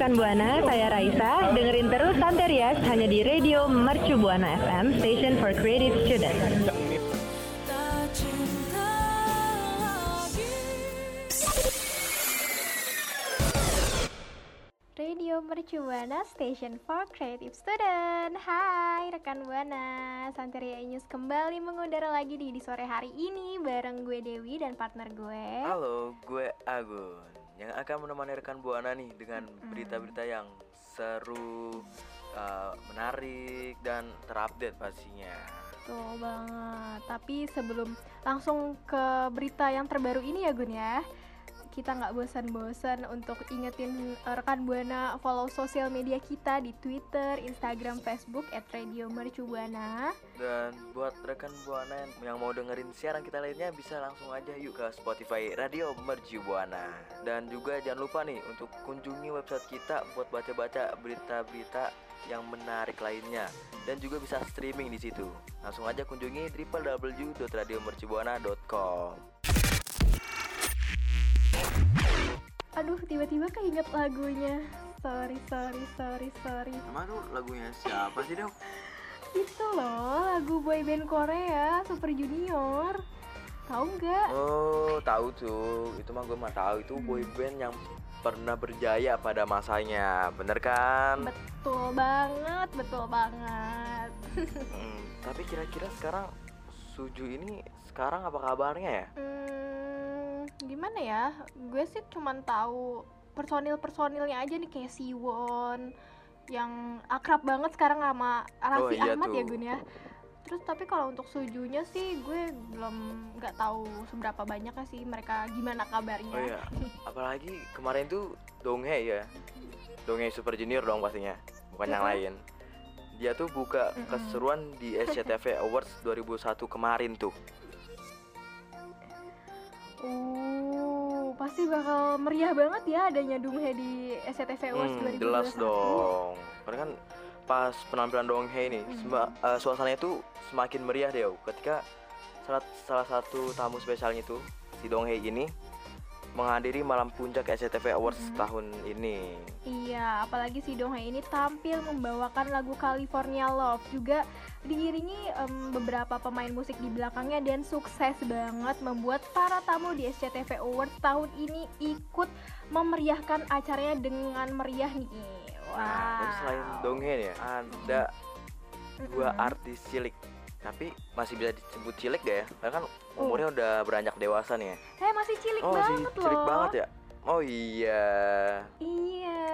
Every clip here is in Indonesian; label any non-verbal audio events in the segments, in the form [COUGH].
Rekan Buana, saya Raisa. Dengerin terus Santerias hanya di Radio Mercu Buana FM, Station for Creative Students. Radio Mercu Buana Station for Creative Student. Hai rekan Buana, Santeria News kembali mengudara lagi di, di sore hari ini bareng gue Dewi dan partner gue. Halo, gue Agun yang akan menemani rekan Buana nih dengan berita-berita yang seru, uh, menarik dan terupdate pastinya. Betul banget. Tapi sebelum langsung ke berita yang terbaru ini ya Gun ya, kita nggak bosan-bosan untuk ingetin uh, rekan buana follow sosial media kita di Twitter, Instagram, Facebook @radiomercubuana. Dan buat rekan Buana yang, mau dengerin siaran kita lainnya bisa langsung aja yuk ke Spotify Radio Mercu Buana. Dan juga jangan lupa nih untuk kunjungi website kita buat baca-baca berita-berita yang menarik lainnya dan juga bisa streaming di situ. Langsung aja kunjungi www.radiomercubuana.com. tiba-tiba keinget lagunya. Sorry, sorry, sorry, sorry. Emang tuh lagunya siapa sih dong? Itu loh, lagu boyband Korea, Super Junior. Tahu nggak? Oh, tahu tuh. Itu mah gue mah tahu itu boyband yang pernah berjaya pada masanya. Bener kan? Betul banget, betul banget. [LAUGHS] Hmm, tapi kira-kira sekarang Suju ini sekarang apa kabarnya ya? Hmm, gimana ya? Gue sih cuman tahu personil-personilnya aja nih kayak Siwon yang akrab banget sekarang sama Raffi iya Ahmad ya tuh. Gun ya. Terus tapi kalau untuk Sujunya sih gue belum nggak tahu seberapa banyaknya sih mereka gimana kabarnya. Oh iya, [LAUGHS] apalagi kemarin tuh Donghae ya. Donghae Super Junior dong pastinya, bukan yang lain. Dia tuh buka keseruan di [LAUGHS] SCTV Awards 2001 kemarin tuh. Uh, pasti bakal meriah banget ya adanya Donghae di SCTV Awards Hmm, 2021. jelas dong. Karena kan pas penampilan Donghae nih, Hmm. sema- eh, suasananya tuh semakin meriah deh ketika salah, salah satu tamu spesialnya itu si Donghae ini menghadiri malam puncak SCTV Awards Mhm. tahun ini. Iya, apalagi si Donghae ini tampil membawakan lagu California Love juga diiringi em, beberapa pemain musik di belakangnya dan sukses banget membuat para tamu di SCTV Awards tahun ini ikut memeriahkan acaranya dengan meriah nih. Wow. Nah, selain Donghae ya, ada dua Mm-mm. artis cilik. Tapi masih bisa disebut cilik gak ya? Karena kan umurnya udah beranjak dewasa nih ya. Eh masih cilik oh, masih banget cilik loh. banget ya? Oh iya. Iya.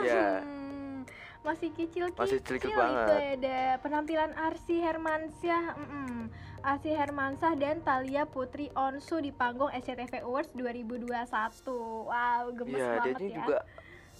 Iya. Hmm, Masih kecil-kecil Masih cilik itu banget. ada penampilan Arsi Hermansyah, mm-mm. Arsi Hermansyah dan Talia Putri Onsu di panggung SCTV Awards 2021. Wow, gemes dia banget ini ya. juga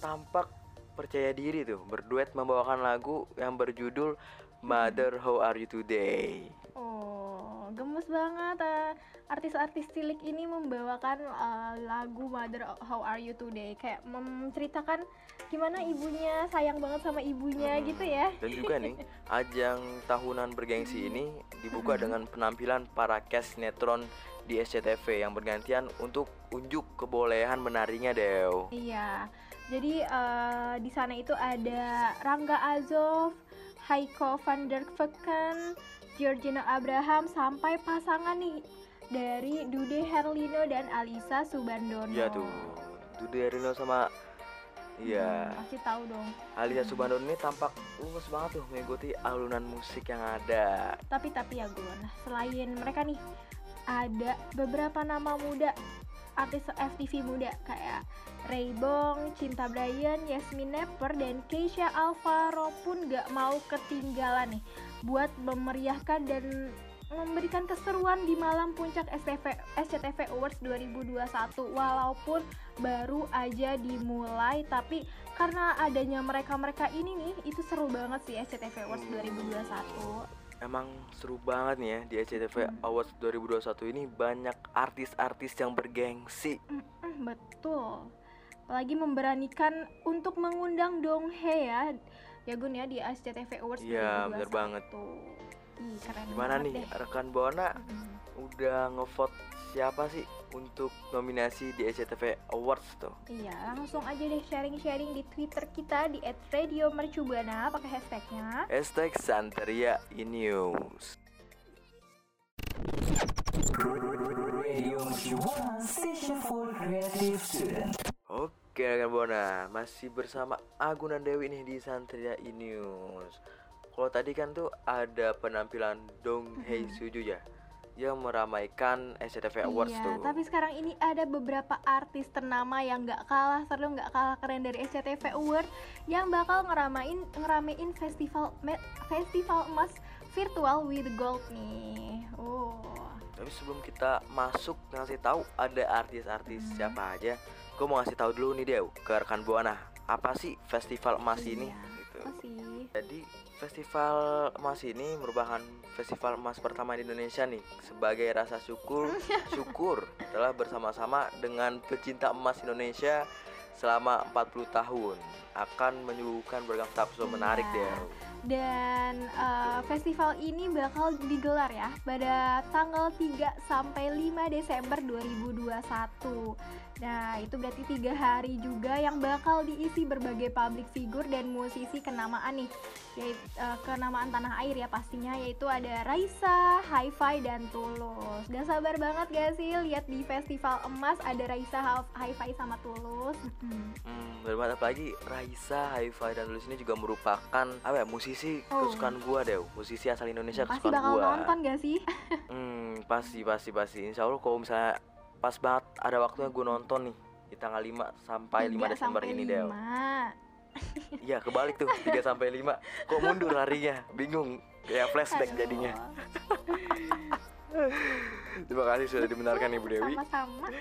tampak percaya diri tuh, berduet membawakan lagu yang berjudul Mother How Are You Today. Oh, gemes banget. eh. Artis-artis cilik ini membawakan eh, lagu Mother How Are You Today, kayak menceritakan gimana ibunya sayang banget sama ibunya Hmm, gitu ya. Dan juga nih, ajang tahunan bergengsi ini dibuka dengan penampilan para cast sinetron di SCTV yang bergantian untuk unjuk kebolehan menarinya, Dew. Iya, jadi eh, di sana itu ada Rangga Azov, Heiko van der Vecken, Georgina Abraham sampai pasangan nih dari Dude Herlino dan Alisa Subandono. Iya tuh, Dude Herlino sama Iya, Hmm, pasti tahu dong. Alia Subandono ini tampak luwes banget tuh mengikuti alunan musik yang ada. Tapi tapi ya Gun, selain mereka nih ada beberapa nama muda artis FTV muda kayak Ray Bong, Cinta Bryan, Yasmin Nepper, dan Keisha Alvaro pun gak mau ketinggalan nih buat memeriahkan dan memberikan keseruan di malam puncak STV, SCTV Awards 2021 walaupun baru aja dimulai tapi karena adanya mereka-mereka ini nih itu seru banget sih SCTV Awards 2021 Emang seru banget nih ya di SCTV Hmm. Awards 2021 ini banyak artis-artis yang bergengsi. Betul. Apalagi memberanikan untuk mengundang Donghae ya. Ya Gun ya di SCTV Awards Iya, 2021. bener banget. Ih, keren Gimana banget nih deh. rekan Buana Mm. udah ngevote siapa sih untuk nominasi di SCTV Awards tuh? Iya, langsung aja deh sharing-sharing di Twitter kita di @radiomercubuana pakai hashtagnya. Hashtag Santeria News. Oke rekan Buana, masih bersama Agunan Dewi nih di Santeria News. Kalau tadi kan tuh ada penampilan Dong Hei Suju ya yang meramaikan SCTV Awards iya, tuh. tapi sekarang ini ada beberapa artis ternama yang nggak kalah seru, nggak kalah keren dari SCTV Award yang bakal ngeramain ngeramein festival festival emas virtual with gold nih. Oh. Tapi sebelum kita masuk ngasih tahu ada artis-artis Hmm. siapa aja, gue mau ngasih tahu dulu nih Dew ke rekan Buana apa sih festival emas ini? Iya, Gitu. Apa sih? Jadi festival emas ini merupakan festival emas pertama di Indonesia nih sebagai rasa syukur [LAUGHS] syukur telah bersama-sama dengan pecinta emas Indonesia selama 40 tahun akan menyuguhkan beragam menarik Iya. Dew. Dan uh, festival ini bakal digelar ya pada tanggal 3 sampai 5 Desember 2021. Nah, itu berarti tiga hari juga yang bakal diisi berbagai public figure dan musisi kenamaan nih. Yaitu uh, kenamaan tanah air ya pastinya yaitu ada Raisa, Hi-Fi dan Tulus. Gak sabar banget gak sih lihat di festival emas ada Raisa, Hi-Fi sama Tulus. Mm-mm. Hmm, bermanfaat apalagi Raisa, Hi-Fi dan Tulus ini juga merupakan apa ya musisi Oh. kesukaan gua deh, musisi asal Indonesia Pasti kesukaan bakal gua. nonton gak sih? Hmm, pasti pasti pasti. Insya Allah kalau misalnya pas banget ada waktunya gue nonton nih di tanggal 5 sampai 5 Tiga Desember sampai ini Del. [LAUGHS] Iya, kebalik tuh 3 sampai 5. Kok mundur harinya? Bingung. Kayak flashback Aduh, jadinya. [LAUGHS] Terima kasih sudah dibenarkan Ibu Dewi. Sama-sama. [LAUGHS]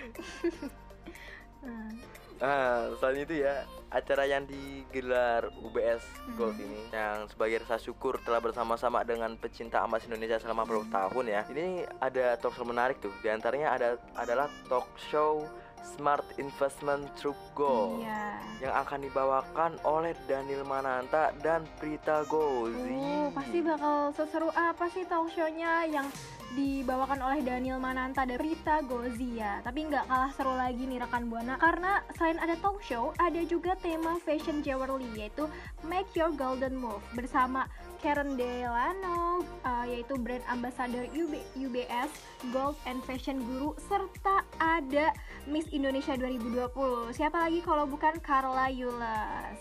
Hmm. Ah, selain itu ya, acara yang digelar UBS Gold Hmm. ini yang sebagai rasa syukur telah bersama-sama dengan pecinta emas Indonesia selama 40 tahun ya. Ini ada talk show menarik tuh. Di antaranya ada adalah talk show Smart Investment True Gold Iya. yang akan dibawakan oleh Daniel Mananta dan Prita Gozi. Oh, pasti bakal seseru apa sih talk show-nya yang dibawakan oleh Daniel Mananta dan Rita Gozia. Tapi nggak kalah seru lagi nih rekan Buana karena selain ada talk show, ada juga tema fashion jewelry yaitu Make Your Golden Move bersama Karen Delano uh, yaitu brand ambassador UB, UBS Gold and Fashion Guru serta ada Miss Indonesia 2020. Siapa lagi kalau bukan Carla Yulas.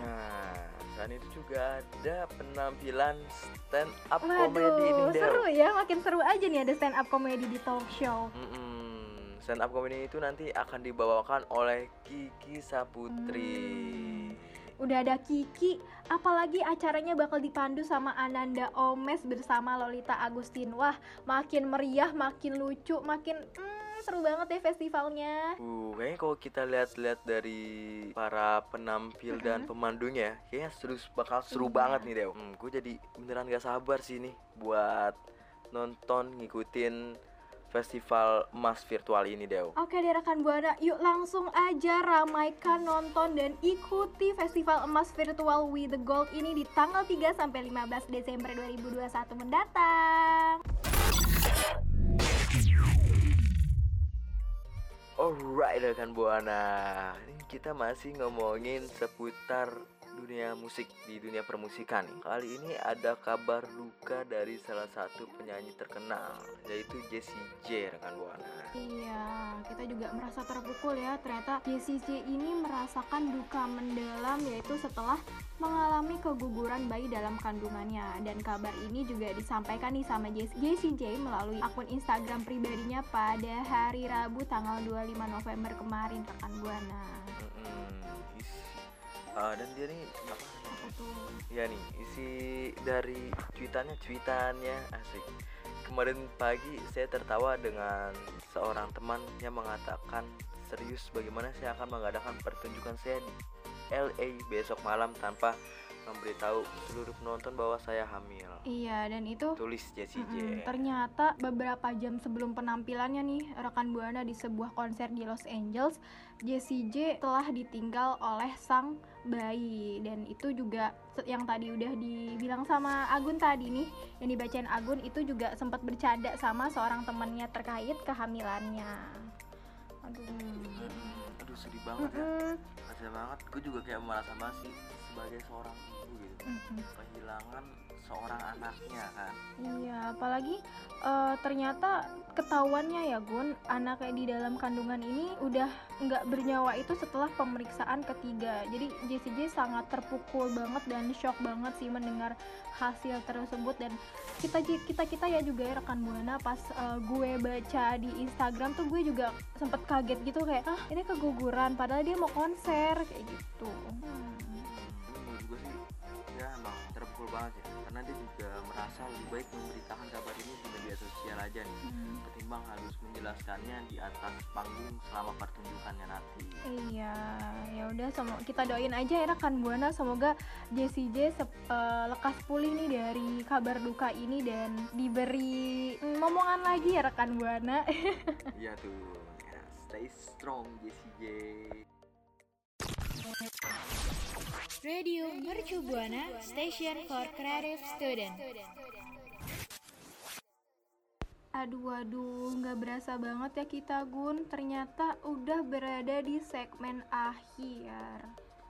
Nah, selain itu juga ada penampilan stand up Waduh, comedy ini Del. seru ya, makin seru aja nih ada stand up comedy di talk show. Mm-mm. Stand up comedy itu nanti akan dibawakan oleh Kiki Saputri. Hmm. Udah ada Kiki, apalagi acaranya bakal dipandu sama Ananda Omes bersama Lolita Agustin. Wah, makin meriah, makin lucu, makin hmm, seru banget deh festivalnya. Uh, kayaknya kalau kita lihat-lihat dari para penampil dan pemandunya, kayaknya seru bakal seru Iya. banget nih Dew. Hmm, gue jadi beneran gak sabar sih nih buat nonton ngikutin festival emas virtual ini Dew. Oke deh rekan Buana, yuk langsung aja ramaikan nonton dan ikuti Festival Emas Virtual with the Gold ini di tanggal 3 sampai 15 Desember 2021 mendatang. Alright rekan Buana, kita masih ngomongin seputar dunia musik di dunia permusikan nih. Kali ini ada kabar duka dari salah satu penyanyi terkenal yaitu Jessie J rekan Buana. Iya, kita juga merasa terpukul ya. Ternyata Jessie J ini merasakan duka mendalam yaitu setelah mengalami keguguran bayi dalam kandungannya. Dan kabar ini juga disampaikan nih sama Jes- Jessie J melalui akun Instagram pribadinya pada hari Rabu tanggal 25 November kemarin rekan Buana. Ah, dan dia nih apa? Ya nih isi dari cuitannya cuitannya asik. kemarin pagi saya tertawa dengan seorang teman yang mengatakan serius bagaimana saya akan mengadakan pertunjukan saya di LA besok malam tanpa memberitahu seluruh penonton bahwa saya hamil. Iya, dan itu Tulis Jessie Mm-mm, J. ternyata beberapa jam sebelum penampilannya nih rekan Buana di sebuah konser di Los Angeles, Jessie J telah ditinggal oleh sang bayi dan itu juga yang tadi udah dibilang sama Agun tadi nih yang dibacain Agun itu juga sempat bercanda sama seorang temannya terkait kehamilannya. Aduh. Mm, Aduh sedih banget ya. Mm-mm. Kasian banget. Gue juga kayak merasa masih sebagai seorang ibu gitu. Mm-mm. Kehilangan seorang anaknya kan. Iya, apalagi eh, ternyata ketahuannya ya Gun, anaknya di dalam kandungan ini udah nggak bernyawa itu setelah pemeriksaan ketiga. Jadi Jessie J sangat terpukul banget dan shock banget sih mendengar hasil tersebut dan kita kita kita ya juga ya rekan buana pas eh, gue baca di Instagram tuh gue juga sempet kaget gitu kayak ah ini keguguran padahal dia mau konser kayak gitu. Hmm. Gue sih ya emang terpukul banget ya karena dia juga merasa lebih baik memberitakan kabar ini di media sosial aja nih Hmm. ketimbang harus menjelaskannya di atas panggung selama pertunjukannya nanti Iya, ya udah semo- kita doain aja ya rekan Buana semoga Jessie J sep- eh, lekas pulih nih dari kabar duka ini dan diberi momongan lagi ya rekan Buana. [LAUGHS] iya tuh ya stay strong Jessie J Radio Mercu Buana, Station for Creative Student. aduh aduh, nggak berasa banget ya kita Gun. Ternyata udah berada di segmen akhir.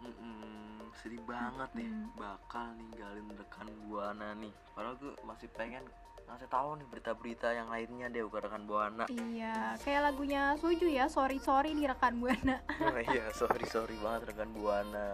Mm-mm, sedih banget nih Mm. bakal ninggalin rekan buana nih padahal gue masih pengen ngasih tahu nih berita-berita yang lainnya deh ke rekan buana Iya, kayak lagunya Suju ya, sorry sorry di rekan Buana. oh iya sorry sorry banget rekan buana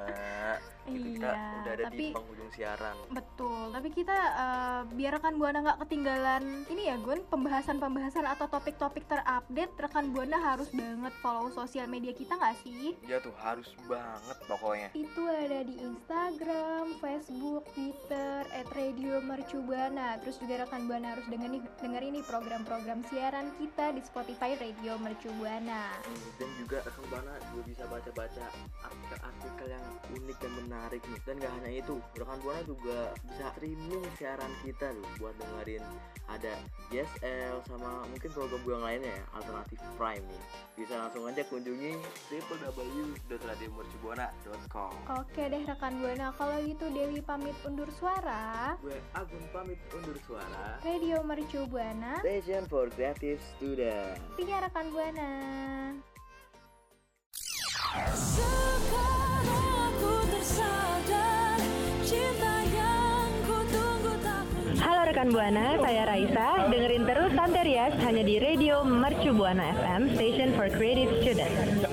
gitu kita Iya, udah ada tapi- di penghujung siaran Betul, tapi kita eh, biar rekan Buana nggak ketinggalan ini ya Gun, pembahasan-pembahasan atau topik-topik terupdate, rekan Buana harus banget follow sosial media kita nggak sih? ya tuh harus banget pokoknya Itu ada di Instagram, Facebook, Twitter, at Radio Mercu Buana. Terus juga rekan Buana harus denger nih, denger ini program-program siaran kita di Spotify Radio Mercu Buana. Hmm, dan juga rekan buana juga bisa baca-baca artikel-artikel yang unik dan menarik nih dan gak hanya itu rekan buana juga bisa streaming siaran kita loh buat dengerin ada JSL sama mungkin program yang lainnya ya alternatif prime nih bisa langsung aja kunjungi www.radiomercubuana.com Oke deh rekan Buana, kalau gitu Dewi pamit undur suara. gue Agun pamit undur suara Radio Mercu Buana. Station for Creative Student Iya rekan Buana. Sekarang rekan Buana, saya Raisa. Dengerin terus Santai Rias hanya di Radio Mercu Buana FM, Station for Creative Students.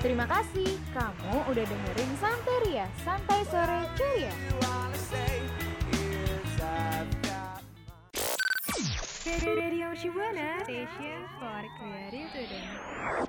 Terima kasih kamu udah dengerin Santai Ria, Santai Sore Ceria. Radio Shibuana, Station for Creative Student.